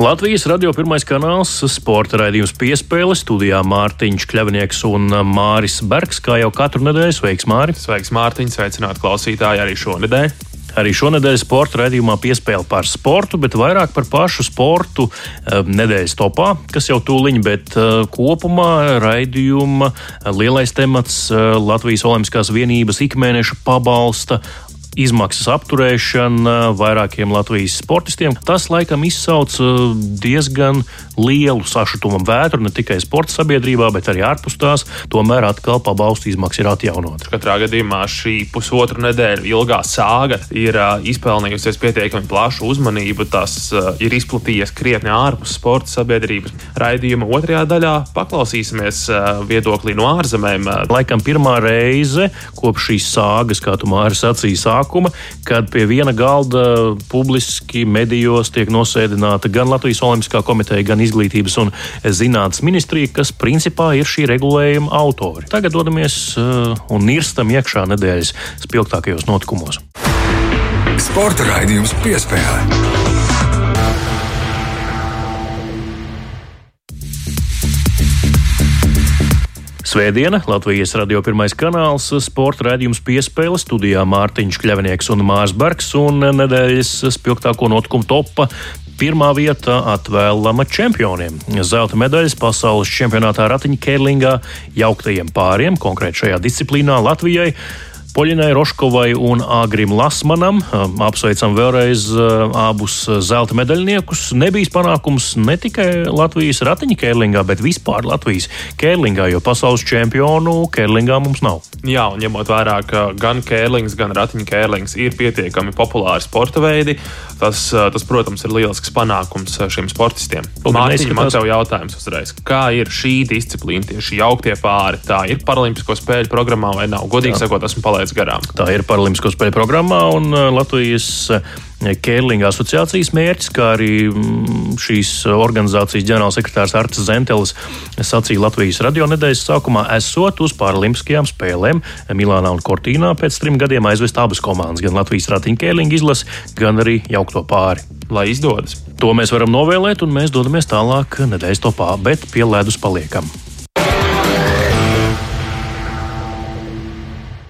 Latvijas radio pirmais kanāls, sporta raidījums piespēle, studijā Mārtiņš Kļavnieks un Māris Bergs, kā jau katru nedēļu. Sveiks, Māri! Sveiks, Mārtiņ! Sveicināti klausītāji arī šonadēļ! Arī šonadēļ sporta raidījumā piespēle par sportu, bet vairāk par pašu sportu eh, nedēļas topā, kas jau tūliņ, bet eh, kopumā raidījuma lielais temats eh, Latvijas Olimpiskās vienības ikmēneša pabalsta izmaksas apturēšana vairākiem Latvijas sportistiem. Tas laikam izsauc uh, diezgan lielu sašutumu vētru ne tikai sporta sabiedrībā, bet arī ārpus tās. Tomēr atkal pabalstu izmaksas ir atjaunotas. Katrā gadījumā šī pusotru nedēļu ilgā sāga ir uh, izpelnījusies pietiekami plašu uzmanību. Tas uh, ir izplatījies krietni ārpus sporta sabiedrības. Raidījuma otrajā daļā paklausīsimies viedoklī no ārzemēm. Laikam pirmā reize kopš šīs sāgas, kā tu Māri sacīji, sākuma, kad pie viena galda publiski medijos tiek nosēdināta gan Latvijas Olimpiskā komiteja, gan Izglītības un zinātnes ministrija, kas principā ir šī regulējuma autori. Tagad dodamies uh, un nirstam iekšā nedēļas spilgtākajos notikumos. Sporta raidījums piespēlē. Svētdiena, Latvijas radio pirmais kanāls, sporta raidījums piespēle studijā Mārtiņš Kļavnieks un Mārs Bergs un nedēļas spilgtāko notikumu topa pirmā vieta atvēlama čempioniem. Zelta medaļas pasaules čempionātā ratiņa kērlingā jauktajiem pāriem, konkrēti šajā disciplīnā Latvijai. Poļinai Roškovai un Agrim Lasmanam. Apsveicam vēlreiz abus zelta medaļniekus. Nebija panākums ne tikai Latvijas ratiņa kērlingā, bet vispār Latvijas kērlingā, jo pasaules čempionu kērlingā mums nav. Jā, un ņemot vērā, ka gan kērlings, gan ratiņa kērlings ir pietiekami populāri sporta veidi, tas, tas protams, ir lielisks panākums šiem sportistiem. Mārtiņa, man tev jautājums uzreiz. Kā ir šī disciplīna, tieši jauktie pāri? Tā ir Paralimpisko spēļu programmā vai nav? Godīgi Jā. sakot, esmu palaidis palaidis garām. Tā ir Paralimpisko spēļu programmā un uh, Latvijas uh, Kērlinga asociācijas mērķis, kā arī mm, šīs organizācijas ģenerālsekretārs Arts Zentelis sacīja Latvijas radio nedēļas sākumā, esot uz Paralimpiskajām spēlēm Milānā un Kortīnā pēc trim gadiem aizvest abas komandas, gan Latvijas ratiņu kērlinga izlasi, gan arī jaukto pāri. Lai izdodas. To mēs varam novēlēt, un mēs dodamies tālāk nedēļas topā, bet pie ledus paliekam.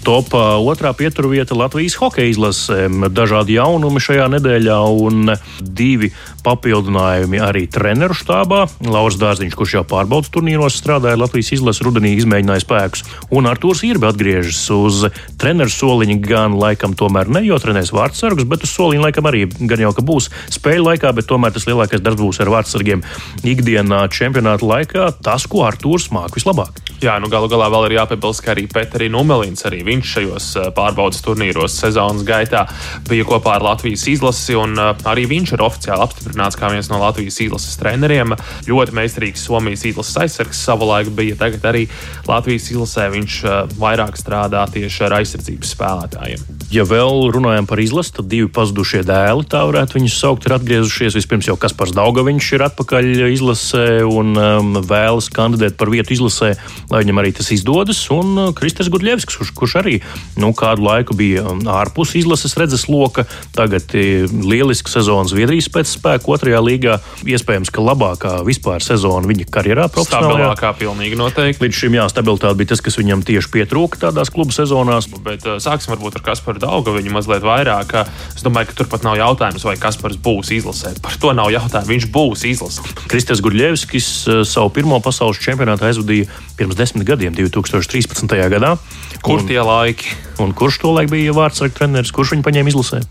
Top otrā pieturvieta Latvijas hokeja izlasēm. Dažādi jaunumi šajā nedēļā un divi papildinājumi arī treneru štābā. Lauris Dārziņš, kurš jau pārbaudas turnīros, strādāja Latvijas izlases rudenī, izmēģināja spēkus. Un Artūrs Irbi atgriežas uz treneru soliņa, gan laikam tomēr ne, jo trenēs vārdsargus, bet uz soliņa laikam arī gan jau ka būs spēļu laikā, bet tomēr tas lielākais darbs būs ar vārdsargiem ikdienā čempionāta laikā. Tas, ko Artūrs māk vislabāk. Jā, nu galu galā vēl ir jāpiebilst, ka arī Pēterī Numelins arī viņš šajos eh, pārbaudas turnīros sezonas gaitā bija kopā ar Latvijas izlasi, un eh, arī viņš ir oficiāli apstiprināts kā viens no Latvijas izlases treneriem. Ļoti meistarīgs Somijas izlases aizsargs savulaik bija, tagad arī Latvijas izlasē viņš eh, vairāk strādā tieši ar aizsardzības spēlētājiem. Ja vēl runājam par izlasi, tad divi pazudušie dēli, tā varētu viņus saukt, ir atgriezušies. Vispirms jau Kaspars Daugaviņš ir atpakaļ izlasē un um, vēlas kandidēt par vietu izlasē, lai viņam arī tas izdodas. Un Kristers Gudļevskis, kurš, kurš arī nu, kādu laiku bija um, ārpus izlases redzes loka. Tagad ir lieliska sezona Zviedrijas pēcspēka otrajā līgā. Iespējams, ka labākā vispār sezona viņa karjerā profesionālā. Stabilākā pilnīgi noteikti. Līdz šim jā, stabilitāte bija tas, kas viņam tieši pietrūka tādās klubu sezonās. Bet uh, sāksim varbūt ar Kasparu Daugu viņu mazliet vairāk. Es domāju, ka turpat nav jautājums, vai Kaspars būs izlasē. Par to nav jautājumu. Viņš būs izlasē. Kristers Gurļevskis uh, savu pirmo pasaules čempionātu aizvadīja pirms desmit gadiem, 2013. gadā. Kur tie laiki? Un kurš to laiku bija vārdsargu treneris? Kurš viņu paņēma izlasē?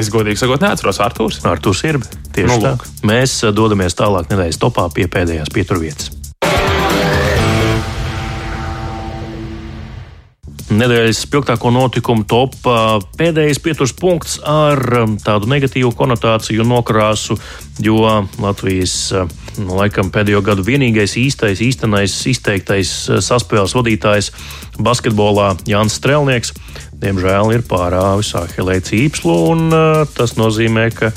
Es godīgi sakot, neatceros Arthurs. Arthurs ir. Tieši nu, tā. Mēs uh, dodamies tālāk nedēļas topā pie pēdējās pieturvietas. Nedēļas spilgtāko notikumu topā pēdējais pieturas punkts ar tādu negatīvu konotāciju un nokrāsu, jo Latvijas nu, laikam pēdējo gadu vienīgais īstais, īstenais, izteiktais saspēles vadītājs basketbolā Jānis Strelnieks, diemžēl ir pārāvis Ahelē cīpslu, un tas nozīmē, ka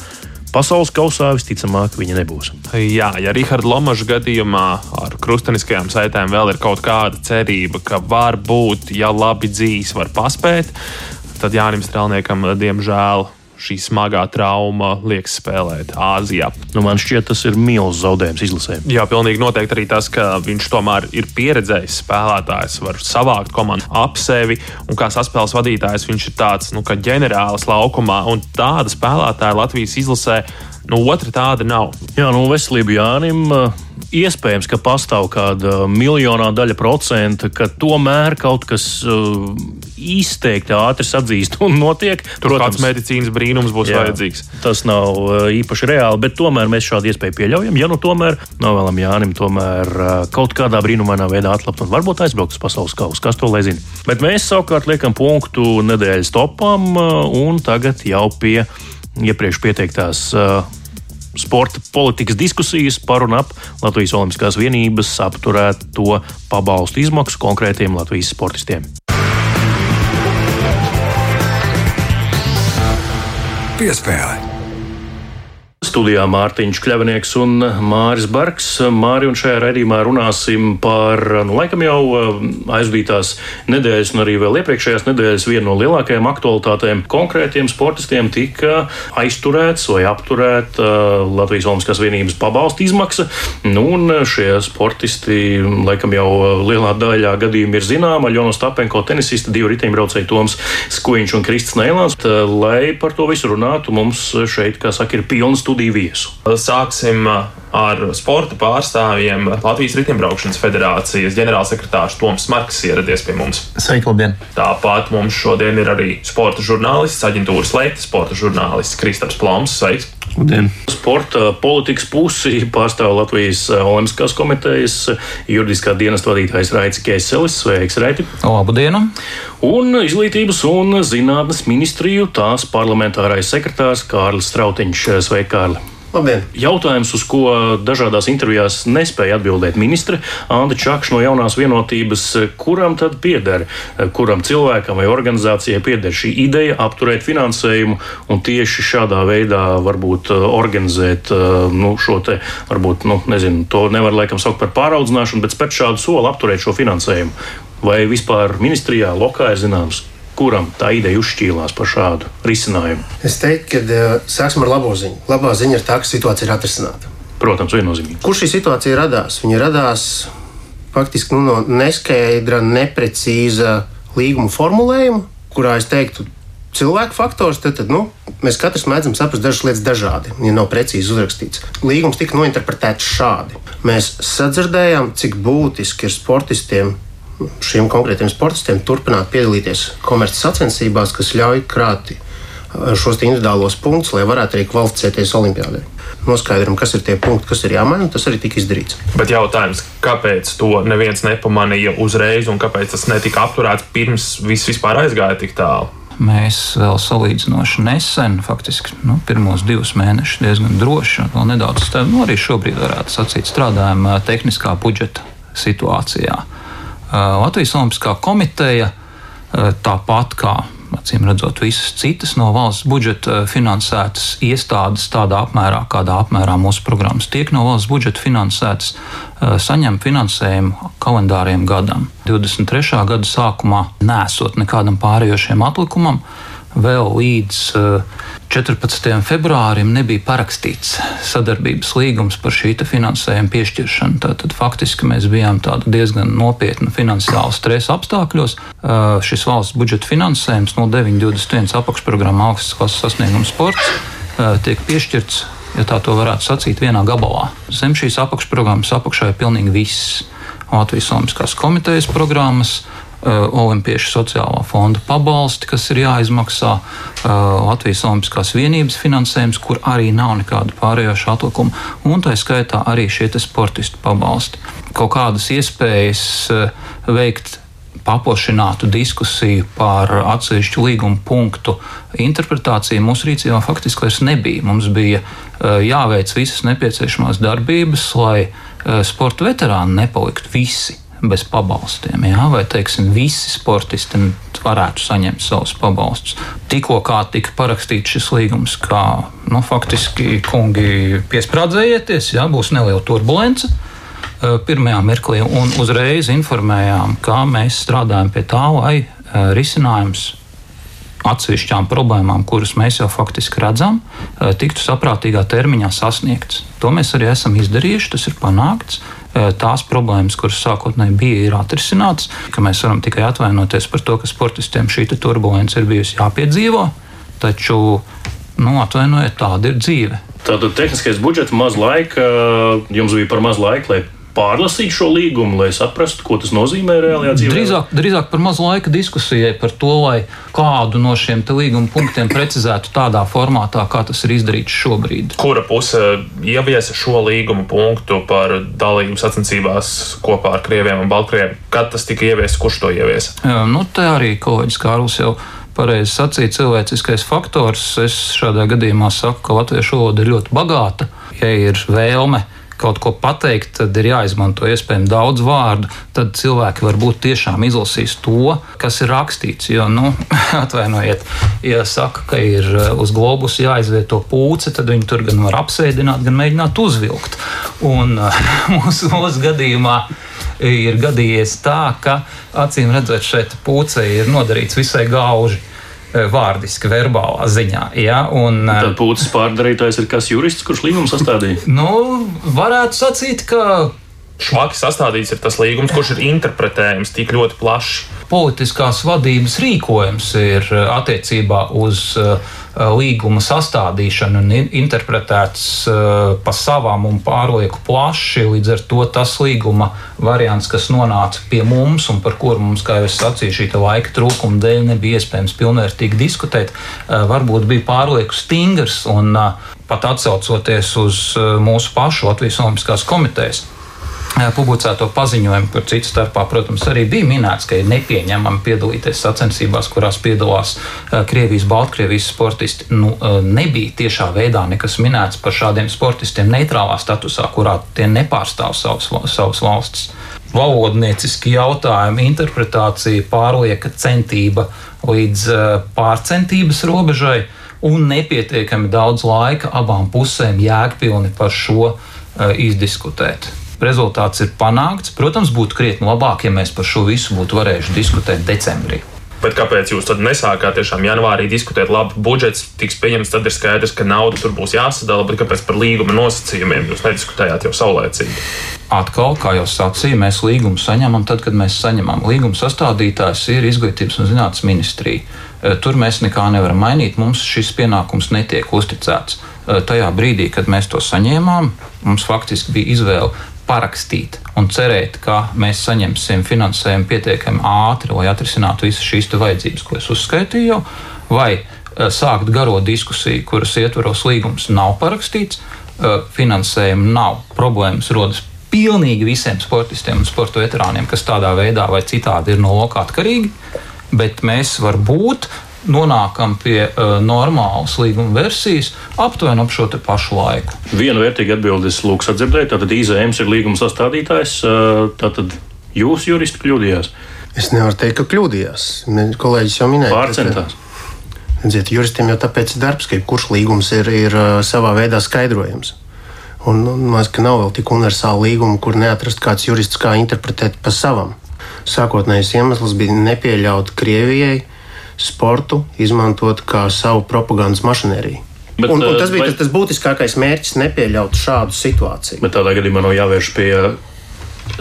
Pasaules kausā visticamāk viņa nebūs. Jā, ja Rahards Lomača gadījumā ar krusteniskajām saitēm vēl ir kaut kāda cerība, ka varbūt, ja labi dzīs, var paspēt, tad Jānis Strēlniekam, diemžēl, šī smagā trauma liekas spēlēt Āzijā. Nu, man šķiet, tas ir milzīgs zaudējums izlasē. Jā, pilnīgi noteikti arī tas, ka viņš tomēr ir pieredzējis spēlētājs, var savākt komandu ap sevi, un kā saspēles vadītājs viņš ir tāds nu, ģenerālis laukumā, un tāda spēlētāja Latvijas izlasē. Nu, otra tāda nav. Jā, nu, veselība Jānim iespējams, ka pastāv kāda miljonā daļa procenta, ka tomēr kaut kas uh, izteikti ātri sadzīst un notiek. Tur kāds medicīnas brīnums būs jā, vajadzīgs. Tas nav uh, īpaši reāli, bet tomēr mēs šādu iespēju pieļaujam. Ja nu tomēr novēlam Jānim tomēr uh, kaut kādā brīnumainā veidā atlapt un varbūt aizbraukt uz pasaules kausu, kas to lai zina. Bet mēs savukārt liekam punktu nedēļas topam un tagad jau pie iepriekš pieteiktās sporta politikas diskusijas par un ap Latvijas Olimpiskās vienības apturēto pabalstu izmaksu konkrētiem Latvijas sportistiem. Piespēle. Studijā Mārtiņš Kļavnieks un Māris Barks. Māri un šajā raidījumā runāsim par, nu, laikam jau eh, aizvadītās nedēļas un arī vēl iepriekšējās nedēļas vienu no lielākajām aktualitātēm. Konkrētiem sportistiem tika aizturēts vai apturēta eh, Latvijas Olimpiskās vienības pabalsta izmaksa. Nu, un šie sportisti, laikam jau lielā daļā gadījumu ir zināma. Ļonos Tapenko tenisista, divi riteņbraucēji Toms Skuiņš un Kristis Neilāns. Lai par to visu runātu, mums šeit, kā saka, ir pilna studija studiju viesu. Sāksim uh, ar sporta pārstāvjiem. Latvijas Riteņbraukšanas federācijas ģenerālsekretārs Toms Marks ieradies pie mums. Sveiki, labdien! Tāpat mums šodien ir arī sporta žurnālists, aģentūras leita sporta žurnālists Kristaps Ploms. Sveiks! Labdien. Sporta politikas pusi pārstāv Latvijas uh, Olimpiskās komitejas juridiskā dienesta vadītājs Raits Kēselis. Sveiks, Raiti! Labdien! Un izglītības un zinātnes ministriju tās parlamentārais sekretārs Kārlis Strautiņš. Sveiki, Kārli! Labdien. Jautājums, uz ko dažādās intervijās nespēja atbildēt ministre Anna Čakša no jaunās vienotības, kuram tad pieder, kuram cilvēkam vai organizācijai pieder šī ideja apturēt finansējumu un tieši šādā veidā varbūt uh, organizēt uh, nu, šo te, varbūt, nu, nezinu, to nevar laikam saukt par pāraudzināšanu, bet spērt šādu soli apturēt šo finansējumu. Vai vispār ministrijā lokā ir zināms, kuram tā ideja uzšķīlās par šādu risinājumu? Es teiktu, ka uh, sāksim ar labo ziņu. Labā ziņa ir tā, ka situācija ir atrisināta. Protams, viennozīmīgi. Kur šī situācija radās? Viņa radās faktiski nu, no neskaidra, neprecīza līguma formulējuma, kurā es teiktu, cilvēku faktors, tad, tad nu, mēs katrs mēdzam saprast dažas lietas dažādi, ja nav precīzi uzrakstīts. Līgums tika nointerpretēts šādi. Mēs sadzirdējām, cik būtiski ir sportistiem šiem konkrētiem sportistiem turpināt piedalīties komerces sacensībās, kas ļauj krāt eh, šos individuālos punktus, lai varētu arī kvalificēties Olimpijādē. Noskaidrojam, kas ir tie punkti, kas ir jāmaina, tas arī tika izdarīts. Bet jautājums, kāpēc to neviens nepamanīja uzreiz, un kāpēc tas netika apturēts pirms viss vispār aizgāja tik tālu? Mēs vēl salīdzinoši nesen, faktiski nu, pirmos divus mēnešus, diezgan droši, un vēl nedaudz nu, arī šobrīd varētu sacīt, strādājam eh, tehniskā budžeta situācijā. Latvijas Olimpiskā komiteja, tāpat kā acīm redzot, visas citas no valsts budžeta finansētas iestādes, tādā apmērā, kādā apmērā mūsu programmas tiek no valsts budžeta finansētas, saņem finansējumu kalendāriem gadam. 23. gada sākumā nesot nekādam pārējošiem atlikumam, vēl līdz 14. februārim nebija parakstīts sadarbības līgums par šī finansējuma piešķiršanu. Tātad faktiski mēs bijām diezgan nopietna finansiāla stresa apstākļos. Šis valsts budžeta finansējums no 9,21 apakšprogramma augstas klases sasniegums sports tiek piešķirts, ja tā to varētu sacīt, vienā gabalā. Zem šīs apakšprogrammas apakšā ir pilnīgi viss. Latvijas Olimpiskās komitejas programmas, Eh, Olimpiešu sociālā fonda pabalsti, kas ir jāizmaksā, eh, Latvijas Olimpiskās vienības finansējums, kur arī nav nekāda pārējoša atlikuma, un tā skaitā arī šie sportistu pabalsti. Kaut kādas iespējas eh, veikt paplašinātu diskusiju par atsevišķu līguma punktu interpretāciju mūsu rīcībā faktiski vairs nebija. Mums bija jāveic visas nepieciešamās darbības, lai sporta veterāni nepaliktu visi bez pabalstiem. Jā? Vai teiksim, visi sportisti varētu saņemt savus pabalstus. Tikko kā tika parakstīts šis līgums, kā nu, faktiski kungi piesprādzējieties, jā, būs neliela turbulence. Pirmajā mirklī un uzreiz informējām, kā mēs strādājam pie tā, lai risinājums atsevišķām problēmām, kuras mēs jau faktiski redzam, eh, tiktu saprātīgā termiņā sasniegts. To mēs arī esam izdarījuši, tas ir panākts. Eh, tās problēmas, kuras sākotnēji bija, ir atrisinātas, mēs varam tikai atvainoties par to, ka sportistiem šī turbulence ir bijusi jāpiedzīvo, taču, nu, atvainojiet, tāda ir dzīve. Tātad tehniskais budžets, maz laika, jums bija par maz laika, lai pārlasīt šo līgumu, lai saprastu, ko tas nozīmē reālajā dzīvē? Drīzāk, drīzāk par maz laika diskusijai par to, lai kādu no šiem līguma punktiem precizētu tādā formātā, kā tas ir izdarīts šobrīd. Kura puse ieviesa šo līguma punktu par dalību sacensībās kopā ar Krieviem un Baltkrieviem? Kad tas tika ieviests, kurš to ieviesa? Jā, nu, te arī kolēģis Kārlis jau pareizi sacīja, cilvēciskais faktors. Es šādā gadījumā saku, ka latviešu valoda ir ļoti bagāta. Ja ir vēlme kaut ko pateikt, tad ir jāizmanto iespējami daudz vārdu. Tad cilvēki varbūt tiešām izlasīs to, kas ir rakstīts. Jo, nu, atvainojiet, ja saka, ka ir uh, uz globus jāizvieto pūce, tad viņi tur gan var apsēdināt, gan mēģināt uzvilkt. Un uh, mūsu, mūsu gadījumā ir gadījies tā, ka acīm redzot, šeit pūce ir nodarīts visai gauži. Eh, vārdiski, verbālā ziņā. Ja? Un, un tad pūcis pārdarītājs ir kas jurists, kurš līgumu sastādīja? Nu, varētu sacīt, ka švaki sastādīts ir tas līgums, kurš ir interpretējams tik ļoti plaši. Politiskās vadības rīkojums ir eh, attiecībā uz Eh, līguma sastādīšana un interpretēts eh, pa savām un pārlieku plaši. Līdz ar to tas līguma variants, kas nonāca pie mums un par kuru mums, kā jau es sacīju, šī laika trūkuma dēļ nebija iespējams pilnvērtīgi diskutēt, varbūt bija pārlieku stingrs un pat atsaucoties uz mūsu pašu Latvijas Olimpiskās komitejas publicēto paziņojumu, kur citu starpā, protams, arī bija minēts, ka ir nepieņemami piedalīties sacensībās, kurās piedalās Krievijas, Baltkrievijas sportisti. Nu, nebija tiešā veidā nekas minēts par šādiem sportistiem neitrālā statusā, kurā tie nepārstāv savas, savas valstis. Valodnieciski jautājumi, interpretācija, pārlieka centība līdz pārcentības robežai un nepietiekami daudz laika abām pusēm jēgpilni par šo izdiskutēt rezultāts ir panākts. Protams, būtu krietni labāk, ja mēs par šo visu būtu varējuši diskutēt decembrī. Bet kāpēc jūs tad nesākāt tiešām janvārī diskutēt, labi, budžets tiks pieņemts, tad ir skaidrs, ka nauda tur būs jāsadala, bet kāpēc par līguma nosacījumiem jūs nediskutējāt jau saulēcīgi? Atkal, kā jau sacīju, mēs līgumu saņemam tad, kad mēs saņemam. Līguma sastādītājs ir Izglītības un zinātnes ministrija. E, tur mēs nekā nevaram mainīt, mums šis pienākums netiek uzticēts. E, tajā brīdī, kad mēs to saņēmām, mums faktiski bija izvēle parakstīt un cerēt, ka mēs saņemsim finansējumu pietiekami ātri, lai atrisinātu visas šīs vajadzības, ko es uzskaitīju, vai eh, sākt garo diskusiju, kuras ietvaros līgums nav parakstīts, eh, finansējuma nav, problēmas rodas pilnīgi visiem sportistiem un sporta veterāniem, kas tādā veidā vai citādi ir no lokā atkarīgi. Bet mēs varbūt nonākam pie uh, normālas līguma versijas aptuveni ap šo pašu laiku. Viena vērtīga atbildes lūks atdzirdēt, tātad IZMs ir līguma sastādītājs, uh, tātad jūs juristi kļūdījās. Es nevaru teikt, ka kļūdījās. Kolēģis jau minēja, Pārcentās. Redziet, juristiem jau tāpēc ir darbs, ka kurš līgums ir, ir uh, savā veidā skaidrojams. Un man liekas, ka nav vēl tik universāla līguma, kur neatrast kāds jurists, kā interpretēt pa savam. Sākotnējais iemesls bija nepieļaut Krievijai sportu izmantot kā savu propagandas mašinēriju. Bet, un, un tas bija vai... tas, tas būtiskākais mērķis - nepieļaut šādu situāciju. Bet tādā gadījumā nav jāvērš pie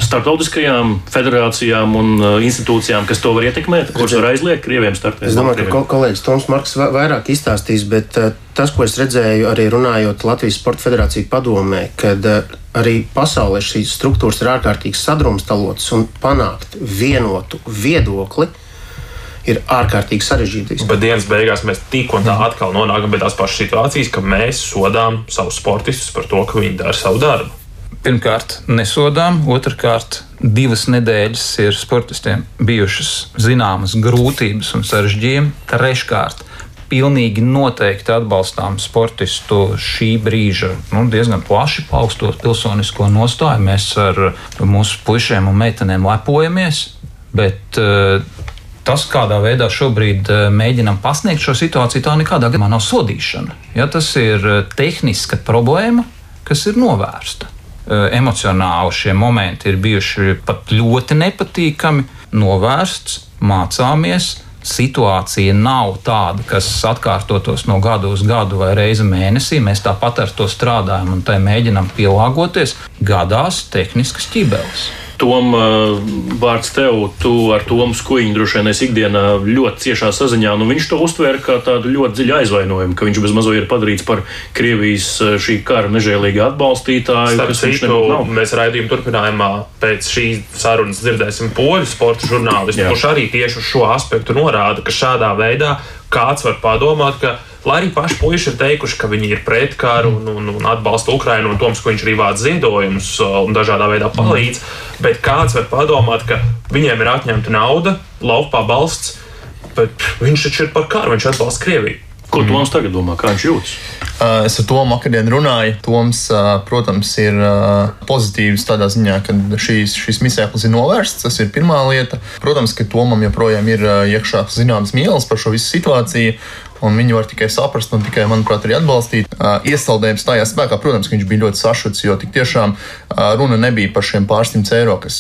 starptautiskajām federācijām un uh, institūcijām, kas to var ietekmēt, kurš var aizliegt krieviem startēt. Es domāju, ka kolēģis Toms Marks vairāk izstāstīs, bet tas, ko es redzēju arī runājot Latvijas Sporta Federāciju padomē, kad arī pasaulē šīs struktūras ir ārkārtīgi sadrumstalotas un panākt vienotu viedokli ir ārkārtīgi sarežģīts. Bet dienas beigās mēs tik un tā mhm. atkal nonākam pie tās pašas situācijas, ka mēs sodām savus sportistus par to, ka viņi dara savu darbu. Pirmkārt, nesodām, otrkārt, divas nedēļas ir sportistiem bijušas zināmas grūtības un sarežģījumi. Treškārt, pilnīgi noteikti atbalstām sportistu šī brīža nu, diezgan plaši paaugstot pilsonisko nostāju. Mēs ar mūsu puišiem un meitenēm lepojamies, bet uh, tas, kādā veidā šobrīd eh, mēģinam pasniegt šo situāciju, tā nekādā gadījumā nav sodīšana. Ja, tas ir eh, tehniska problēma, kas ir novērsta. Eh, emocionāli šie momenti ir bijuši pat ļoti nepatīkami, novērsts, mācāmies. situācija nav tāda, kas atkārtotos no gada uz gadu vai reizi mēnesī. Mēs tāpat ar to strādājam un tai mēģinām pielāgoties. Gadās tehniskas ķibeles. Tom, vārds tev, tu ar Tomu Skuiņu droši vien esi ikdienā ļoti ciešā saziņā. Nu, viņš to uztvēra kā tādu ļoti dziļu aizvainojumu, ka viņš bez mazo ir padarīts par Krievijas šī kara nežēlīgi atbalstītāju. Starp citu, mēs raidījuma turpinājumā pēc šīs sarunas dzirdēsim poļu sporta žurnālistu, kurš arī tieši uz šo aspektu norāda, ka šādā veidā kāds var padomāt, ka Lai arī paši puiši ir teikuši, ka viņi ir pret karu un, un, un atbalsta Ukrainu, un Toms, ka viņš arī vāc ziedojumus un dažādā veidā palīdz, bet kāds var padomāt, ka viņiem ir atņemta nauda, laupā balsts, bet viņš taču ir par karu, viņš atbalsta Krieviju. Ko Toms tagad domā, kā viņš jūtas? Es ar Tomu vakardien runāju. Toms, protams, ir pozitīvs tādā ziņā, ka šīs, šis misēklis ir novērsts. Tas ir pirmā lieta. Protams, ka Tomam joprojām ir iekšā zināmas mīlas par šo visu situāciju un viņi var tikai saprast un tikai, manuprāt, arī atbalstīt. Iesaldējums stājās spēkā, protams, viņš bija ļoti sašuts, jo tik tiešām runa nebija par šiem pārsimt eiro, kas,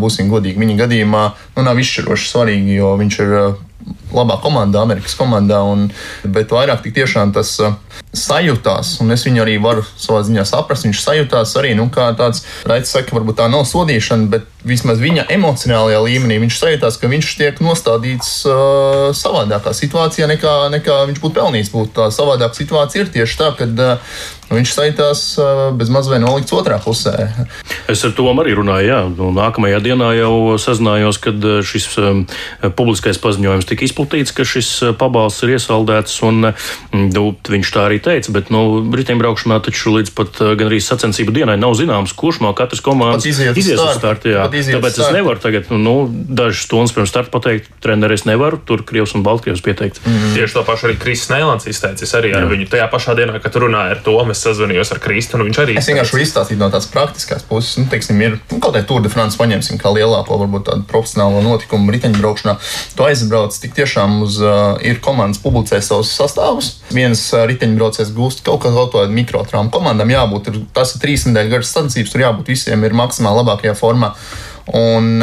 būsim godīgi, viņa gadījumā nu, nav izšķiroši svarīgi, jo viņš ir labā komandā, Amerikas komandā, un, bet vairāk tik tiešām tas sajūtās, un es viņu arī varu savā ziņā saprast. Viņš sajūtās arī nu, kā tāds, Raits saka, varbūt tā nav sodīšana, bet vismaz viņa emocionālajā līmenī viņš sajūtās, ka viņš tiek nostādīts uh, savādākā situācijā nekā, nekā viņš būtu pelnījis. Būt. Tā savādāka situācija ir tieši tā, ka uh, viņš sajūtās uh, bez mazliet nolikts otrā pusē. Es ar to arī runāju. Jā. Nu, nākamajā dienā jau sazinājos, kad šis um, publiskais paziņojums tika izplatīts, ka šis pabalsts ir iesaldēts. Un, nu, viņš tā arī teica, bet nu, riteņbraukšanā taču līdz pat gandrīz sacensību dienai nav zināms, kurš no katras komandas izies uz startu. Tāpēc start. es nevaru tagad, nu, dažas stundas pirms starta pateikt, treneris nevaru, tur Krievs un Baltkrievs pieteikt. Mm. Tieši to pašu arī Kristis Nēlants izteica. Es arī ar Jā. viņu tajā pašā dienā, kad runāju ar to, es sazvanījos ar Kristu, un viņš arī. Es vienkārši izstāstīju no tādas praktiskās puses, nu, teiksim, ir nu, kaut kāda Tour de France paņemsim kā lielāko, varbūt tādu profesionālo notikumu riteņbraukšanā. Tu aizbrauc tik tiešām uz, uh, ir komandas publicē savus sastāvus. Viens uh, riteņbraucējs gūst kaut kādu mikrotraumu. Komandām jābūt, ir, tas ir trīs nedēļas garas sacensības, tur jābūt visiem ir maksimāli labākajā formā. Un,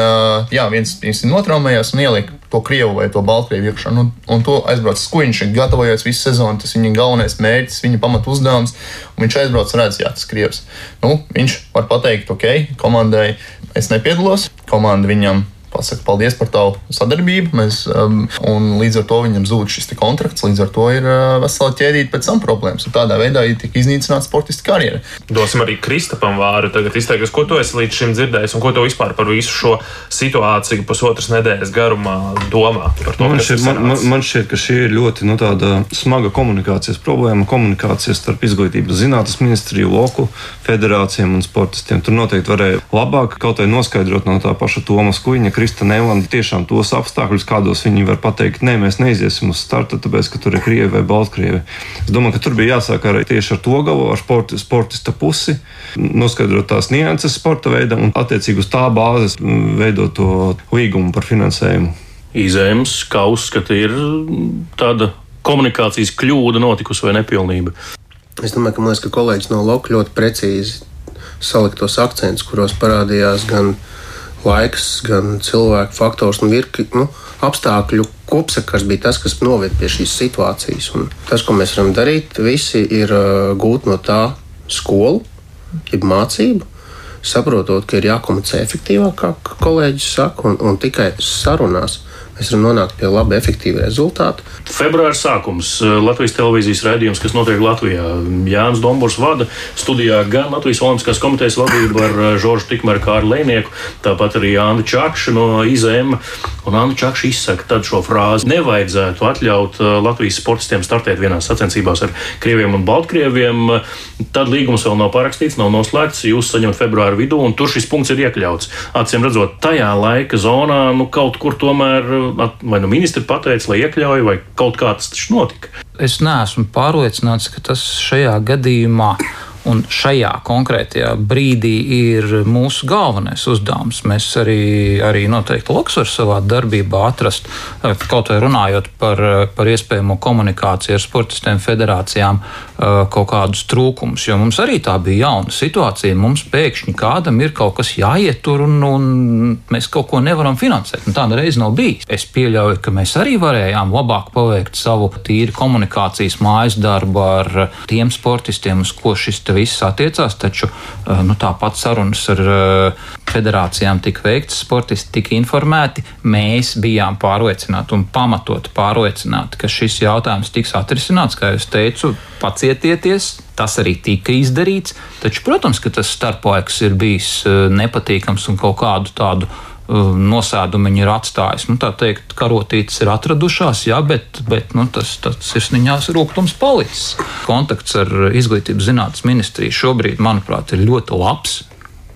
jā, viens ir notraumējies un ielika to krievu vai to baltkrievu iekšā. Nu, un to aizbrauc skuiņš, viņš gatavojas visu sezonu, tas viņa galvenais mērķis, viņa pamatu uzdevums. Viņš aizbrauc un redz, jā, tas krievs. Nu, viņš var pateikt, ok, komandai es nepiedalos, komanda viņam pasaka paldies par tavu sadarbību. Mēs, um, līdz ar to viņam zūd šis kontrakts, līdz ar to ir uh, vesela ķēdīte pēc tam problēmas. Un tādā veidā ir tika iznīcināta sportista karjera. Dosim arī Kristapam vāru tagad izteikties, ko tu esi līdz šim dzirdējis un ko tu vispār par visu šo situāciju pusotras nedēļas garumā domā. To, man, šķiet, man, man, man šķiet, ka šī ir ļoti nu, smaga komunikācijas problēma. Komunikācijas starp izglītības zinātnes ministriju, loku federācijām un sportistiem. Tur noteikti varēja labāk kaut vai noskaidrot no tā paša Tomas Kuņa, Krista Nelanda tiešām tos apstākļus, kādos viņi var pateikt, nē, mēs neiziesim uz starta, tāpēc, ka tur ir Krievi vai Baltkrievi. Es domāju, ka tur bija jāsāk arī tieši ar to galu, ar sporti, sportista pusi, noskaidrot tās nianses sporta veidam un attiecīgi uz tā bāzes veidot to līgumu par finansējumu. Izēms, kā uzskata, ir tāda komunikācijas kļūda notikusi vai nepilnība. Es domāju, ka, liekas, ka kolēģis no Loka ļoti precīzi salika tos akcentus, kuros parādījās gan laiks, gan cilvēku faktors un virkni nu, apstākļu kopsakars bija tas, kas noved pie šīs situācijas. Un tas, ko mēs varam darīt, visi ir uh, gūt no tā skolu, jeb mācību. Saprotot, ka ir jākomunicē efektīvāk, kā kolēģis saka, un, un tikai sarunās mēs varam nonākt pie laba, efektīva rezultāta. Februāra sākums Latvijas televīzijas raidījums, kas notiek Latvijā. Jānis Dombors vada studijā gan Latvijas Olimpiskās komitejas vadību ar Žoržu Tikmēru kā ar Lēnieku, tāpat arī Anna Čakša no IZM. Un Anna Čakša izsaka tad šo frāzi: nevajadzētu atļaut Latvijas sportistiem startēt vienās sacensībās ar Krieviem un Baltkrieviem. Tad līgums vēl nav parakstīts, nav noslēgts. Jūs saņemat februāra vidū, un tur šis punkts ir iekļauts. Acīm redzot, tajā laika zonā nu, kaut kur tomēr vai nu ministri pateica, lai iekļauj, vai kaut kā tas taču notika. Es neesmu pārliecināts, ka tas šajā gadījumā Un šajā konkrētajā brīdī ir mūsu galvenais uzdevums. Mēs arī, arī noteikti Luksvaru savā darbībā atrast, eh, kaut vai runājot par, eh, par iespējamo komunikāciju ar sportistiem, federācijām, eh, kaut kādus trūkumus. Jo mums arī tā bija jauna situācija. Mums pēkšņi kādam ir kaut kas jāietur un, un mēs kaut ko nevaram finansēt. Un tāda reize nav bijis. Es pieļauju, ka mēs arī varējām labāk paveikt savu tīri komunikācijas mājas darbu ar tiem sportistiem, uz ko šis viss attiecās, taču eh, nu, tāpat sarunas ar eh, federācijām tika veikts, sportisti tika informēti. Mēs bijām pārliecināti un pamatot pārliecināti, ka šis jautājums tiks atrisināts, kā jau teicu, pacietieties. Tas arī tika izdarīts, taču, protams, ka tas starplaiks ir bijis eh, nepatīkams un kaut kādu tādu Uh, nosēdumu viņi ir atstājuši. Nu, tā teikt, karotītes ir atradušās, jā, bet, bet nu, tas, tas sirsniņās rūkums palicis. Kontakts ar izglītības zinātnes ministriju šobrīd, manuprāt, ir ļoti labs.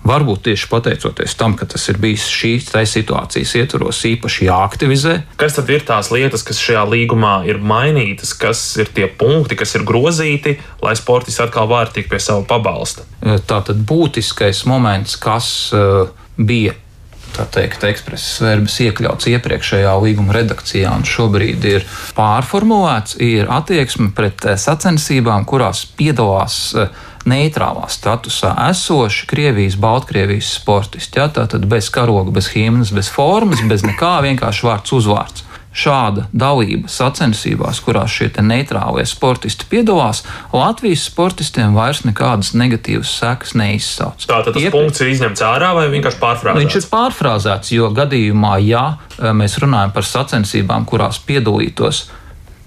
Varbūt tieši pateicoties tam, ka tas ir bijis šīs situācijas ietvaros īpaši jāaktivizē. Kas tad ir tās lietas, kas šajā līgumā ir mainītas, kas ir tie punkti, kas ir grozīti, lai sportists atkal var tikt pie sava pabalsta? Tā tad būtiskais moments, kas uh, bija tā teikt, ekspresas verbas iekļauts iepriekšējā līguma redakcijā un šobrīd ir pārformulēts, ir attieksme pret eh, sacensībām, kurās piedalās eh, neitrālā statusā esoši Krievijas, Baltkrievijas sportisti. Ja, Tātad bez karoga, bez himnas, bez formas, bez nekā, vienkārši vārds uzvārds šāda dalība sacensībās, kurās šie neitrālie sportisti piedalās, Latvijas sportistiem vairs nekādas negatīvas sekas neizsauc. Tātad tas Iep... punkts ir izņemts ārā vai vienkārši pārfrāzēts? Viņš ir pārfrāzēts, jo gadījumā, ja e, mēs runājam par sacensībām, kurās piedalītos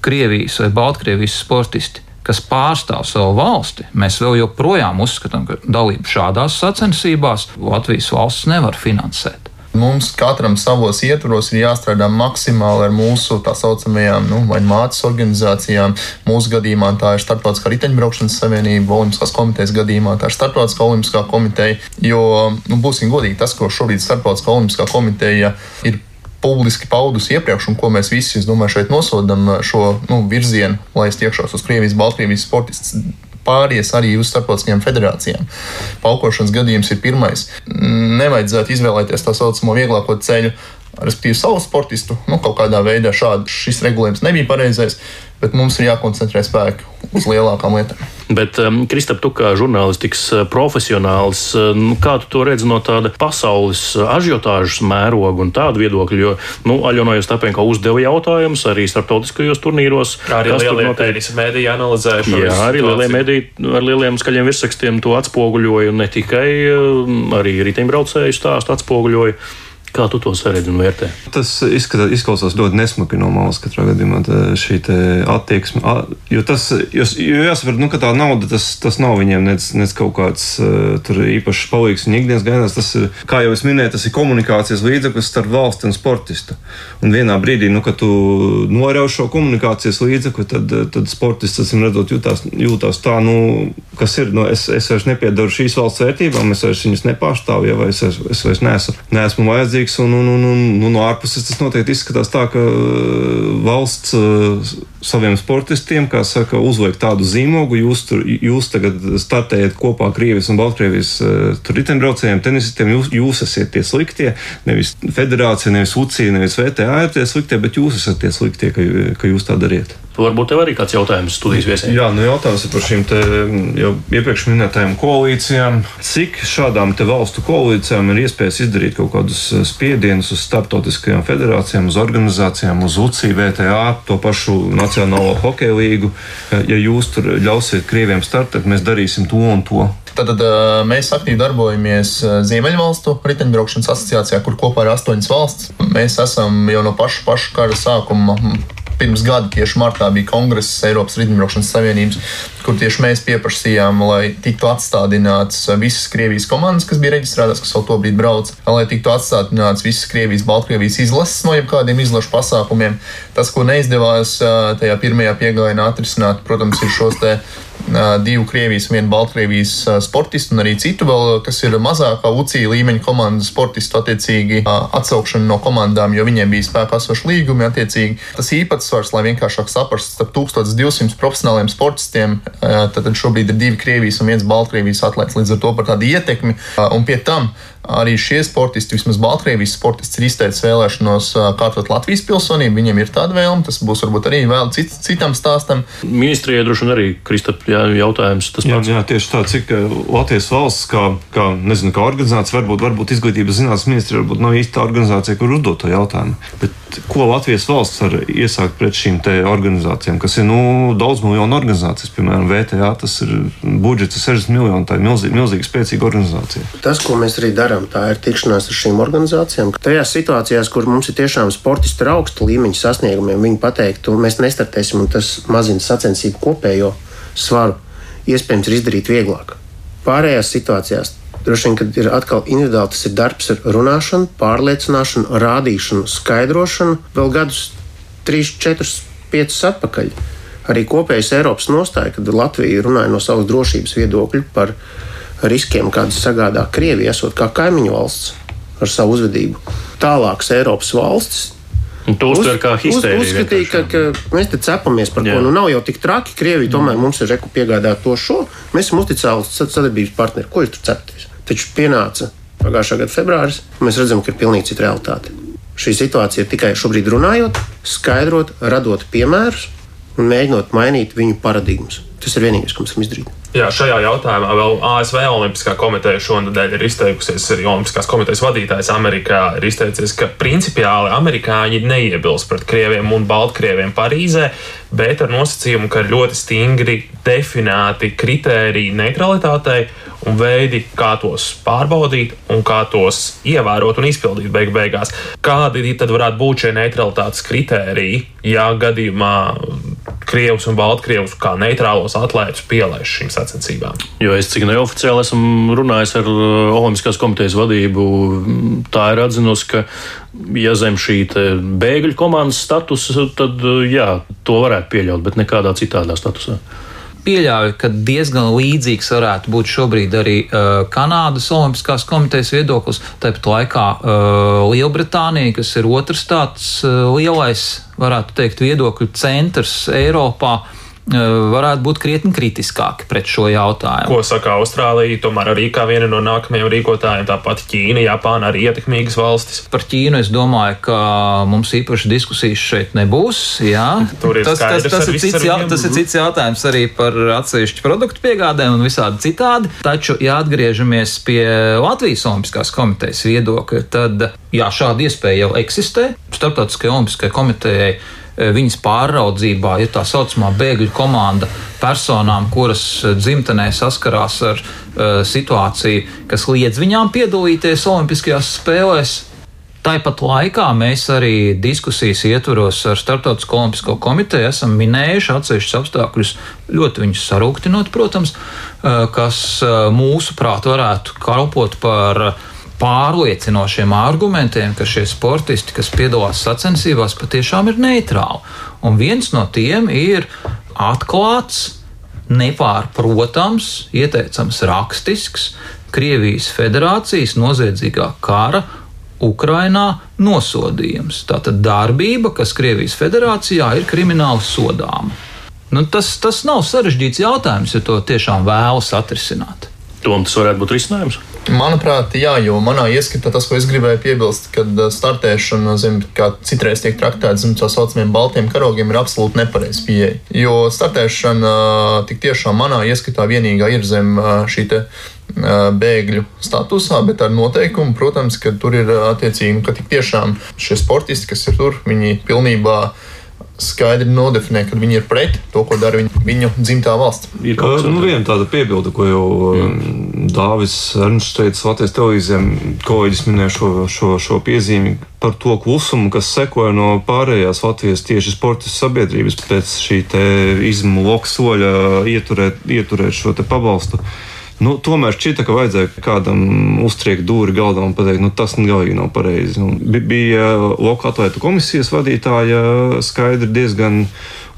Krievijas vai Baltkrievijas sportisti, kas pārstāv savu valsti, mēs vēl joprojām uzskatām, ka dalību šādās sacensībās Latvijas valsts nevar finansēt. Mums katram savos ietvaros ir jāstrādā maksimāli ar mūsu tā saucamajām nu, mātes organizācijām. Mūsu gadījumā tā ir Startautiskā riteņbraukšanas savienība, Olimpiskās komitejas gadījumā tā ir Startautiskā olimpiskā komiteja. Jo, nu, būsim godīgi, tas, ko šobrīd Startautiskā olimpiskā komiteja ir publiski paudusi iepriekš, un ko mēs visi, es domāju, šeit nosodam šo nu, virzienu, lai es tiekšos uz Krievijas, Baltkrievijas sportistus pāries arī uz starptautiskajām federācijām. Paukošanas gadījums ir pirmais. Nevajadzētu izvēlēties tā saucamo vieglāko ceļu, respektīvi savu sportistu. Nu, kaut kādā veidā šāds šis regulējums nebija pareizais bet mums ir jākoncentrē spēki uz lielākām lietām. Bet, um, Kristap, tu kā žurnālistikas uh, profesionālis, uh, nu, kā tu to redzi no tāda pasaules uh, ažiotāžas mēroga un tāda viedokļa? Jo, nu, Aļona Jostapenko uzdeva jautājumus arī starptautiskajos turnīros. Kā arī lielie tenisa mēdīji analizēja šo Jā, arī lielie mēdīji ar lieliem skaļiem virsrakstiem to atspoguļoja, un ne tikai um, arī riteņbraucēju stāstu atspoguļoja. Kā tu to saredzi un vērtē? Tas izskatās, izklausās ļoti nesmuki no malas katrā gadījumā šī attieksme. Jo tas, jo, jo jāsaprot, nu, ka tā nauda tas, tas nav viņiem nec, nec kaut kāds tur īpašs palīgs viņa ikdienas gaidās. Tas ir, kā jau es minēju, tas ir komunikācijas līdzeklis starp valsti un sportistu. Un vienā brīdī, nu, kad tu norauj šo komunikācijas līdzekli, tad, tad sportists, acīm redzot, jūtās, jūtās tā, nu, kas ir, nu, es, es vairs nepiedaru šīs valsts vērtībām, es vairs viņus nepārstāvu, ja vai es, es vairs neesmu, neesmu vajadzīgs vajadzīgs. Un, un, un, un, un no ārpuses tas noteikti izskatās tā, ka uh, valsts uh, saviem sportistiem, kā saka, uzliek tādu zīmogu. Jūs, tur, jūs tagad startējat kopā Krievijas un Baltkrievijas uh, riteņbraucējiem, tenisistiem. Jūs, jūs esat tie sliktie. Nevis federācija, nevis UCI, nevis VTA ir tie sliktie, bet jūs esat tie sliktie, ka, ka jūs tā dariet. Varbūt tev arī kāds jautājums studijas viesiem. Jā, nu jautājums ir par šīm te, jau iepriekš minētajām koalīcijām. Cik šādām te valstu koalīcijām ir iespējas izdarīt kaut kādus eh, spiedienus uz starptautiskajām federācijām, uz organizācijām, uz UCI, VTA, to pašu Nacionālo hokeju līgu? Ja jūs tur ļausiet krieviem startēt, mēs darīsim to un to. Tad, tad mēs aktīvi darbojamies Ziemeļvalstu riteņbraukšanas asociācijā, kur kopā ir astoņas valsts. Mēs esam jau no paša, paša kara sākuma pirms gada, tieši martā, bija kongress Eiropas Rītdienas Savienības, kur tieši mēs pieprasījām, lai tiktu atstādināts visas Krievijas komandas, kas bija reģistrētas, kas vēl to brīdi brauc, lai tiktu atstādināts visas Krievijas, Baltkrievijas izlases no jebkādiem izlašu pasākumiem. Tas, ko neizdevās tajā pirmajā piegājienā atrisināt, protams, ir šos te divu Krievijas vienu Baltkrievijas sportistu, un arī citu vēl, kas ir mazākā UCI līmeņa komandas sportistu, attiecīgi atsaukšana no komandām, jo viņiem bija spēkā esoši līgumi. Attiecīgi. Tas īpatsvars, lai vienkāršāk saprastu, starp 1200 profesionāliem sportistiem, tad šobrīd ir divi Krievijas un viens Baltkrievijas atlētājs. Līdz ar to par tādu ietekmi un pie tam arī šie sportisti, vismaz Baltkrievijas sportisti, ir izteicis vēlēšanos kārtot Latvijas pilsonību. Viņiem ir tāda vēlme, tas būs varbūt arī vēl cit, citam stāstam. Ministrijai droši vien arī Kristap, jautājums. Jā, jā, tieši tā, cik Latvijas valsts, kā, kā, nezinu, kā organizācija, varbūt, varbūt izglītības zinātnes ministrija, varbūt nav īsta organizācija, kur uzdot to jautājumu. Bet ko Latvijas valsts var iesākt pret šīm organizācijām, kas ir nu, daudz miljonu organizācijas, piemēram, VTA, tas ir budžets 60 miljoni, tā ir milzīgi, milzīgi spēcīga organizācija. Tas, ko mēs arī darām darām. Tā ir tikšanās ar šīm organizācijām. Tajās situācijās, kur mums ir tiešām sportisti ar augstu līmeņa sasniegumiem, viņi pateikt, mēs nestartēsim, un tas mazina sacensību kopējo svaru. Iespējams, ir izdarīt vieglāk. Pārējās situācijās droši vien, kad ir atkal individuāli, tas ir darbs ar runāšanu, pārliecināšanu, rādīšanu, skaidrošanu vēl gadus, 3, 4, 5 atpakaļ. Arī kopējais Eiropas nostāja, kad Latvija runāja no savas drošības viedokļa par riskiem, kādas sagādā Krievija, esot kā kaimiņu valsts ar savu uzvedību. Tālākas Eiropas valstis To uztver kā histēriju. Uz, uzskatīja, ka, ka mēs te cepamies par Jā. ko. Nu, nav jau tik traki. Krievija tomēr mums ir reku piegādāt to šo. Mēs esam uzticēli sadarbības partneri. Ko jūs tur cepaties? Taču pienāca pagājušā gada februāris, mēs redzam, ka ir pilnīgi cita realitāte. Šī situācija ir tikai šobrīd runājot, skaidrot, radot piemērus un mēģinot mainīt viņu paradigmas. Tas ir vienīgais, ko mēs varam izdarīt. Jā, šajā jautājumā vēl ASV Olimpiskā komiteja šonadēļ ir izteikusies. Arī Olimpiskās komitejas vadītājs Amerikā ir izteicies, ka principiāli amerikāņi neiebilst pret krieviem un baltkrieviem Parīzē, bet ar nosacījumu, ka ir ļoti stingri definēti kritēriji neutralitātei un veidi, kā tos pārbaudīt un kā tos ievērot un izpildīt beig beigās. Kādi tad varētu būt šie neutralitātes kritēriji, ja gadījumā Krievus un Baltkrievus kā neitrālos atlētus pielaiž šīm sacensībām. Jo es cik neoficiāli esmu runājis ar uh, Olimpiskās komitejas vadību, tā ir atzinusi, ka ja zem šī bēgļu komandas statusa, tad uh, jā, to varētu pieļaut, bet nekādā citādā statusā pieļauju, ka diezgan līdzīgs varētu būt šobrīd arī uh, Kanādas Olimpiskās komitejas viedoklis. Tāpat laikā uh, Lielbritānija, kas ir otrs tāds uh, lielais, varētu teikt, viedokļu centrs Eiropā, uh, varētu būt krietni kritiskāki pret šo jautājumu. Ko saka Austrālija? Tomēr arī kā viena no nākamajiem rīkotājiem, tāpat Ķīna, Japāna arī ietekmīgas valstis. Par Ķīnu es domāju, ka mums īpaši diskusijas šeit nebūs. Tas, tas, tas, ir cits, jā, tas ir cits jautājums arī par atsevišķu produktu piegādēm un visādi citādi. Taču, ja atgriežamies pie Latvijas Olimpiskās komitejas viedokļa, tad jā, šāda iespēja jau eksistē. Starptautiskajai Olimpiskajai komitejai Eh, viņas pāraudzībā ir tā saucamā bēgļu komanda personām, kuras eh, dzimtenē saskarās ar uh, situāciju, kas liedz viņām piedalīties Olimpiskajās spēlēs. Tāpat laikā mēs arī diskusijas ietvaros ar Startautisko olimpisko komiteju esam minējuši atsevišķus apstākļus, ļoti viņus sarūktinot, protams, kas mūsuprāt varētu kalpot par uh, pārliecinošiem argumentiem, ka šie sportisti, kas piedalās sacensībās, patiešām ir neitrāli. Un viens no tiem ir atklāts, nepārprotams, ieteicams rakstisks Krievijas federācijas noziedzīgā kara Ukrainā nosodījums. Tātad darbība, kas Krievijas federācijā ir krimināli sodāma. Nu, tas, tas nav sarežģīts jautājums, ja to tiešām vēlas atrisināt. Tom tas varētu būt risinājums. Manuprāt, jā, jo manā ieskatā tas, ko es gribēju piebilst, kad uh, startēšana, zem, kā citreiz tiek traktēta zem tā saucamiem baltiem karogiem, ir absolūti nepareiza pieeja. Jo startēšana uh, tik tiešām manā ieskatā vienīgā ir zem uh, šī bēgļu statusā, bet ar noteikumu, protams, ka tur ir attiecīgi, ka tik tiešām šie sportisti, kas ir tur, viņi pilnībā skaidri nodefinē, ka viņi ir pret to, ko dara viņu, viņu dzimtā valsts. Ir kaut kas nu, viena tāda piebilde, ko jau mm. Dāvis Ernsts teica Latvijas televīzijā, kolēģis minēja šo, šo, šo piezīmi par to klusumu, kas sekoja no pārējās Latvijas tieši sporta sabiedrības pēc šī izmu loka soļa ieturēt, ieturēt šo pabalstu. Nu, tomēr šķita, ka vajadzēja kādam uztriekt dūri galdā un pateikt, nu, tas galīgi nav pareizi. Nu, bija Loka atlētu komisijas vadītāja skaidri diezgan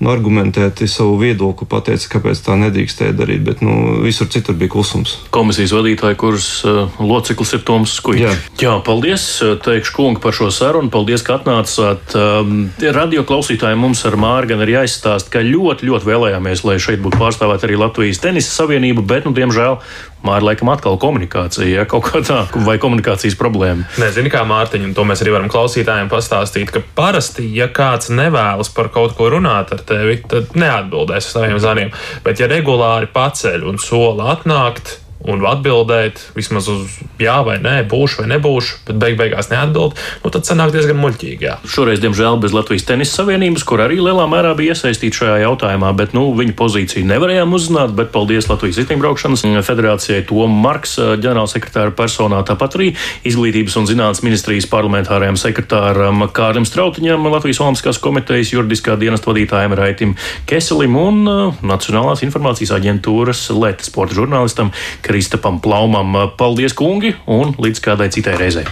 un argumentēti savu viedokli pateica, kāpēc tā nedrīkstēja darīt. Bet nu, visur citur bija klusums. Komisijas vadītāja, kuras uh, loceklis ir Toms Skuļs. Jā. Jā, paldies, teikšu, kungi, par šo sarunu. Paldies, ka atnācāt. Um, radio klausītājiem mums ar Māru gan ir jāizstāsta, ka ļoti, ļoti vēlējāmies, lai šeit būtu pārstāvēta arī Latvijas tenisa savienība, bet, nu, diemžēl, Māra laikam atkal komunikācija, ja kaut kā tā, vai komunikācijas problēma. Nezinu, kā Mārtiņa, un to mēs arī varam klausītājiem pastāstīt, ka parasti, ja kāds nevēlas par kaut ko runāt ar tevi, tad neatbildēs uz saviem zvaniem. Bet, ja regulāri paceļ un sola atnākt, un atbildēt vismaz uz jā vai nē, būšu vai nebūšu, bet beig beigās neatbild, nu, tad sanāk diezgan muļķīgi. Jā. Šoreiz, diemžēl, bez Latvijas tenisa savienības, kur arī lielā mērā bija iesaistīta šajā jautājumā, bet nu, viņu pozīciju nevarējām uzzināt. Bet paldies Latvijas riteņbraukšanas federācijai, to Marks, ģenerālsekretāra personā, tāpat arī Izglītības un zinātnes ministrijas parlamentārajam sekretāram Kārlim Strautiņam, Latvijas Olimpiskās komitejas juridiskā dienesta vadītājam Raitim Keselim un Nacionālās informācijas aģentūras Leta sporta žurnālistam. Kristapam Plaumam. Paldies, kungi, un līdz kādai citai reizei.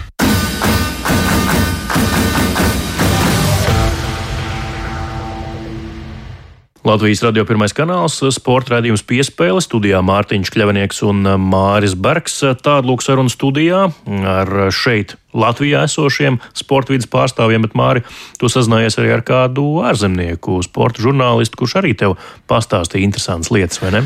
Latvijas radio pirmais kanāls, sporta raidījums piespēle studijā Mārtiņš Kļavnieks un Māris Bergs. Tāda lūk saruna studijā ar šeit Latvijā esošiem sporta vidas pārstāvjiem, bet Māri, tu sazinājies arī ar kādu ārzemnieku, sporta žurnālistu, kurš arī tev pastāstīja interesantas lietas, vai ne?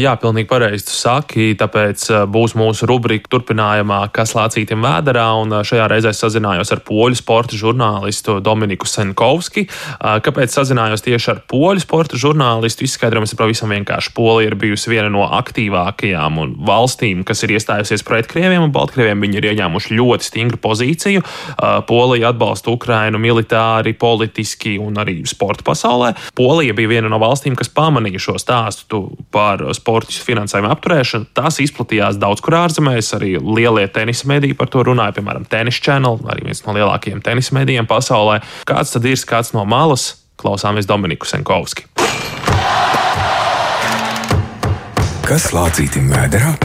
Jā, pilnīgi pareizi tu saki, tāpēc būs mūsu rubrika turpinājumā, kas lācītiem vēderā, un šajā reizē sazinājos ar poļu sporta žurnālistu Dominiku Senkovski. Kāpēc sazinājos tieši ar poļu sporta žurnālistu? Izskaidrojums ir pavisam vienkārši. Polija ir bijusi viena no aktīvākajām valstīm, kas ir iestājusies pret Krieviem un Baltkrieviem. Viņi ir ieņēmuši ļoti stingru pozīciju. Polija atbalsta Ukrainu militāri, politiski un arī sporta pasaulē. Polija bija viena no valstīm, kas pamanīja šo stāstu par sporta finansējumu apturēšanu. Tas izplatījās daudz kur ārzemēs, arī lielie tenisa mediji par to runāja, piemēram, Tennis Channel, arī viens no lielākajiem tenisa medijiem pasaulē. Kāds tad ir skats no malas? Klausāmies Dominiku Senkovski. Kas lācītim vēderā?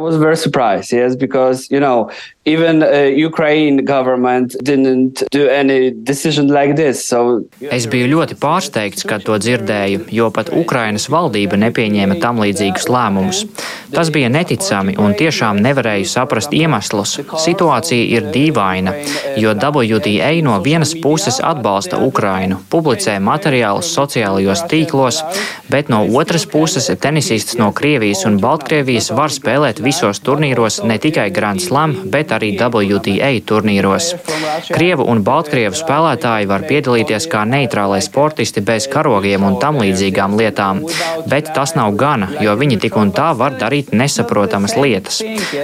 Was very surprised, yes, because you know even uh, Ukraine government didn't do any decision like this. So es biju ļoti pārsteigts, kad to dzirdēju, jo pat Ukrainas valdība nepieņēma tam līdzīgus lēmumus. Tas bija neticami un tiešām nevarēju saprast iemeslus. Situācija ir dīvaina, jo WTA no vienas puses atbalsta Ukrainu, publicē materiālus sociālajos tīklos, bet no otras puses tenisists no Krievijas un Baltkrievijas var spēlēt visos turnīros ne tikai Grand Slam, bet bet arī WTA turnīros. Krievu un Baltkrievu spēlētāji var piedalīties kā neitrālai sportisti bez karogiem un tam līdzīgām lietām, bet tas nav gana, jo viņi tik un tā var darīt nesaprotamas lietas.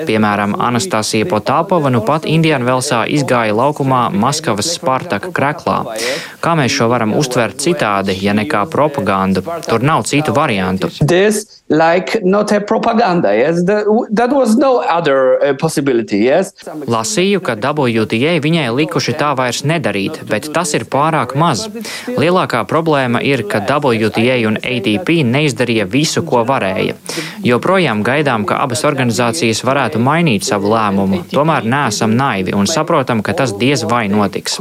Piemēram, Anastasija Potāpova nu pat Indianvelsā izgāja laukumā Maskavas Spartaka kreklā. Kā mēs šo varam uztvert citādi, ja ne kā propagandu? Tur nav citu variantu. This, like, not a propaganda, yes? That, that was no other uh, possibility, yes? Lasīju, ka WTA viņai likuši tā vairs nedarīt, bet tas ir pārāk maz. Lielākā problēma ir, ka WTA un ATP neizdarīja visu, ko varēja. Joprojām gaidām, ka abas organizācijas varētu mainīt savu lēmumu, tomēr neesam naivi un saprotam, ka tas diez vai notiks.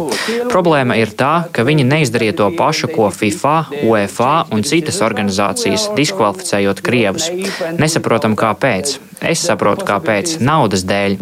Problēma ir tā, ka viņi neizdarīja to pašu, ko FIFA, UEFA un citas organizācijas, diskvalificējot Krievus. Nesaprotam, kāpēc. Es saprotu, kāpēc. Naudas dēļ.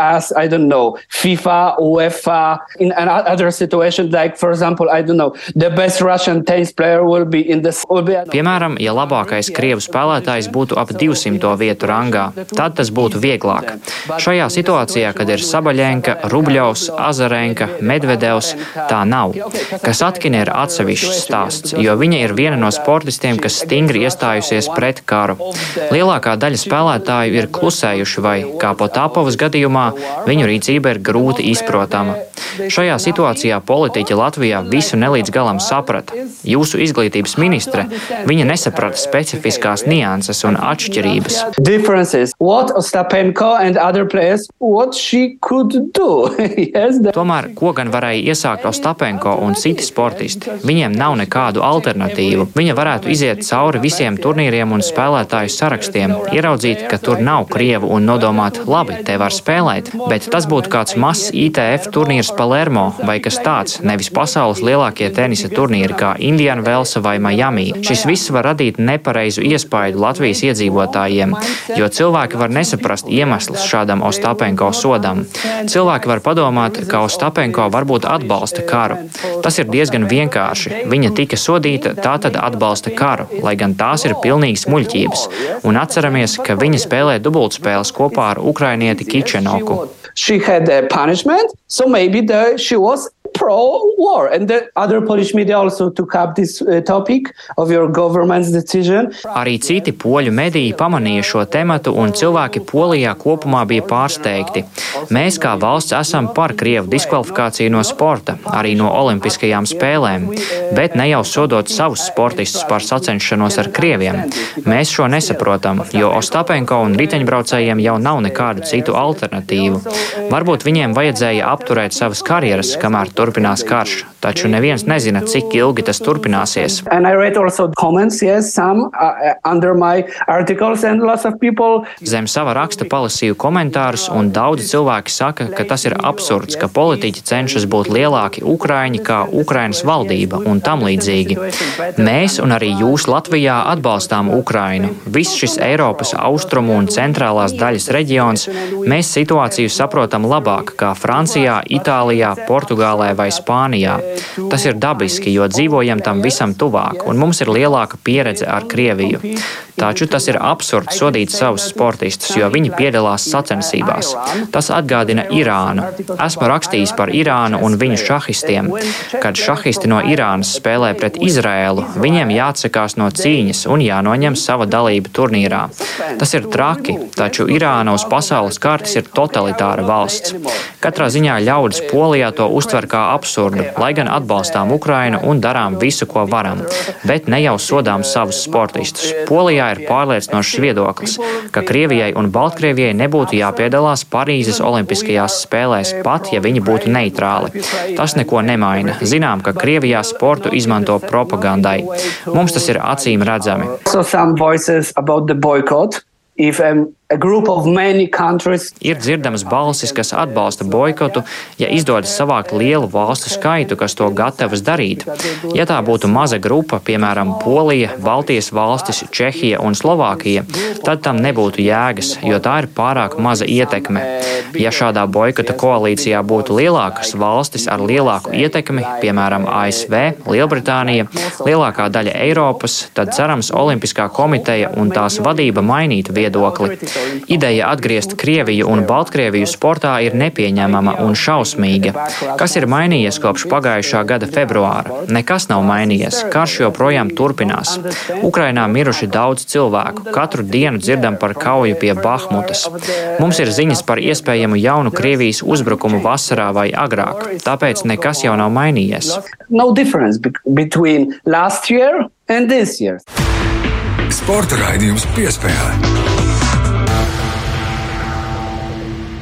As, know, FIFA, UEFA, in other situations, like, for example, know, the best Russian tennis player will be in the. Be... Piemēram, ja labākais krievu spēlētājs būtu ap 200 vietu rangā, tad tas būtu vieglāk. Šajā situācijā, kad ir Sabaļenka, Rubļovs, Azarenka, Medvedevs, tā nav. Kas atkina ir atsevišķs stāsts, jo viņa ir viena no sportistiem, kas stingri iestājusies pret karu. Lielākā daļa spēlētāju ir klusējuši vai, kā Potāpovas gadījumā, viņu rīcība ir grūti izprotama. Šajā situācijā politiķi Latvijā visu nelīdz galam saprata. Jūsu izglītības ministre, viņa nesaprata specifiskās nianses un atšķirības. Tomēr, ko gan varēja iesākt Ostapenko un citi sportisti? Viņiem nav nekādu alternatīvu. Viņa varētu iziet cauri visiem visiem turnīriem un spēlētāju sarakstiem, ieraudzīt, ka tur nav krievu un nodomāt, labi, te var spēlēt, bet tas būtu kāds mazs ITF turnīrs Palermo vai kas tāds, nevis pasaules lielākie tenisa turnīri kā Indiana Velsa vai Miami. Šis viss var radīt nepareizu iespaidu Latvijas iedzīvotājiem, jo cilvēki var nesaprast iemeslus šādam Ostapenko sodam. Cilvēki var padomāt, ka Ostapenko varbūt atbalsta karu. Tas ir diezgan vienkārši. Viņa tika sodīta, tā tad atbalsta karu, lai gan tās ir pilnīgas muļķības. Un atceramies, ka viņa spēlē dubultspēles kopā ar ukrainieti Kičenoku. She had a punishment, so maybe the, she was pro-war. And the other Polish media also took up this uh, topic of your government's decision. Arī citi poļu mediji pamanīja šo tematu, un cilvēki Polijā kopumā bija pārsteigti. Mēs kā valsts esam par Krievu diskvalifikāciju no sporta, arī no olimpiskajām spēlēm, bet ne jau sodot savus sportistus par sacenšanos ar Krieviem. Mēs šo nesaprotam, jo Ostapenko un riteņbraucējiem jau nav nekādu citu alternatīvu. Varbūt viņiem vajadzēja apturēt savas karjeras, kamēr turpinās karš, taču neviens nezina, cik ilgi tas turpināsies. Comments, yes, some, uh, people... Zem sava raksta palasīju komentārus, un daudzi cilvēki saka, ka tas ir absurds, ka politiķi cenšas būt lielāki Ukraiņi kā Ukrainas valdība un tam līdzīgi. Mēs un arī jūs Latvijā atbalstām Ukrainu. Viss šis Eiropas austrumu un centrālās daļas reģions, mēs situāciju saprotam labāk kā Francijā, Itālijā, Portugālē vai Spānijā. Tas ir dabiski, jo dzīvojam tam visam tuvāk, un mums ir lielāka pieredze ar Krieviju. Taču tas ir absurds sodīt savus sportistus, jo viņi piedalās sacensībās. Tas atgādina Irānu. Esmu rakstījis par Irānu un viņu šahistiem. Kad šahisti no Irānas spēlē pret Izrēlu, viņiem jāatsakās no cīņas un jānoņem sava dalība turnīrā. Tas ir traki, taču Irāna uz pasaules kartes ir totalitāra valsts. Katrā ziņā ļaudis Polijā to uztver kā absurdu, lai gan atbalstām Ukrainu un darām visu, ko varam, bet ne jau sodām savus sportistus. Polijā ir pārliecinošs viedoklis, ka Krievijai un Baltkrievijai nebūtu jāpiedalās Parīzes Olimpiskajās spēlēs, pat ja viņi būtu neitrāli. Tas neko nemaina. Zinām, ka Krievijā sportu izmanto propagandai. Mums tas ir acīm redzami. So Ir dzirdamas balsis, kas atbalsta boikotu, ja izdodas savākt lielu valstu skaitu, kas to gatavas darīt. Ja tā būtu maza grupa, piemēram, Polija, Baltijas valstis, Čehija un Slovākija, tad tam nebūtu jēgas, jo tā ir pārāk maza ietekme. Ja šādā boikota koalīcijā būtu lielākas valstis ar lielāku ietekmi, piemēram, ASV, Lielbritānija, lielākā daļa Eiropas, tad cerams Olimpiskā komiteja un tās vadība mainītu viedokli. Ideja atgriezt Krieviju un Baltkrieviju sportā ir nepieņemama un šausmīga. Kas ir mainījies kopš pagājušā gada februāra? Nekas nav mainījies. Karš joprojām turpinās. Ukrainā miruši daudz cilvēku. Katru dienu dzirdam par kauju pie Bahmutas. Mums ir ziņas par iespējamu jaunu Krievijas uzbrukumu vasarā vai agrāk. Tāpēc nekas jau nav mainījies. No Sporta raidījums piespēlē.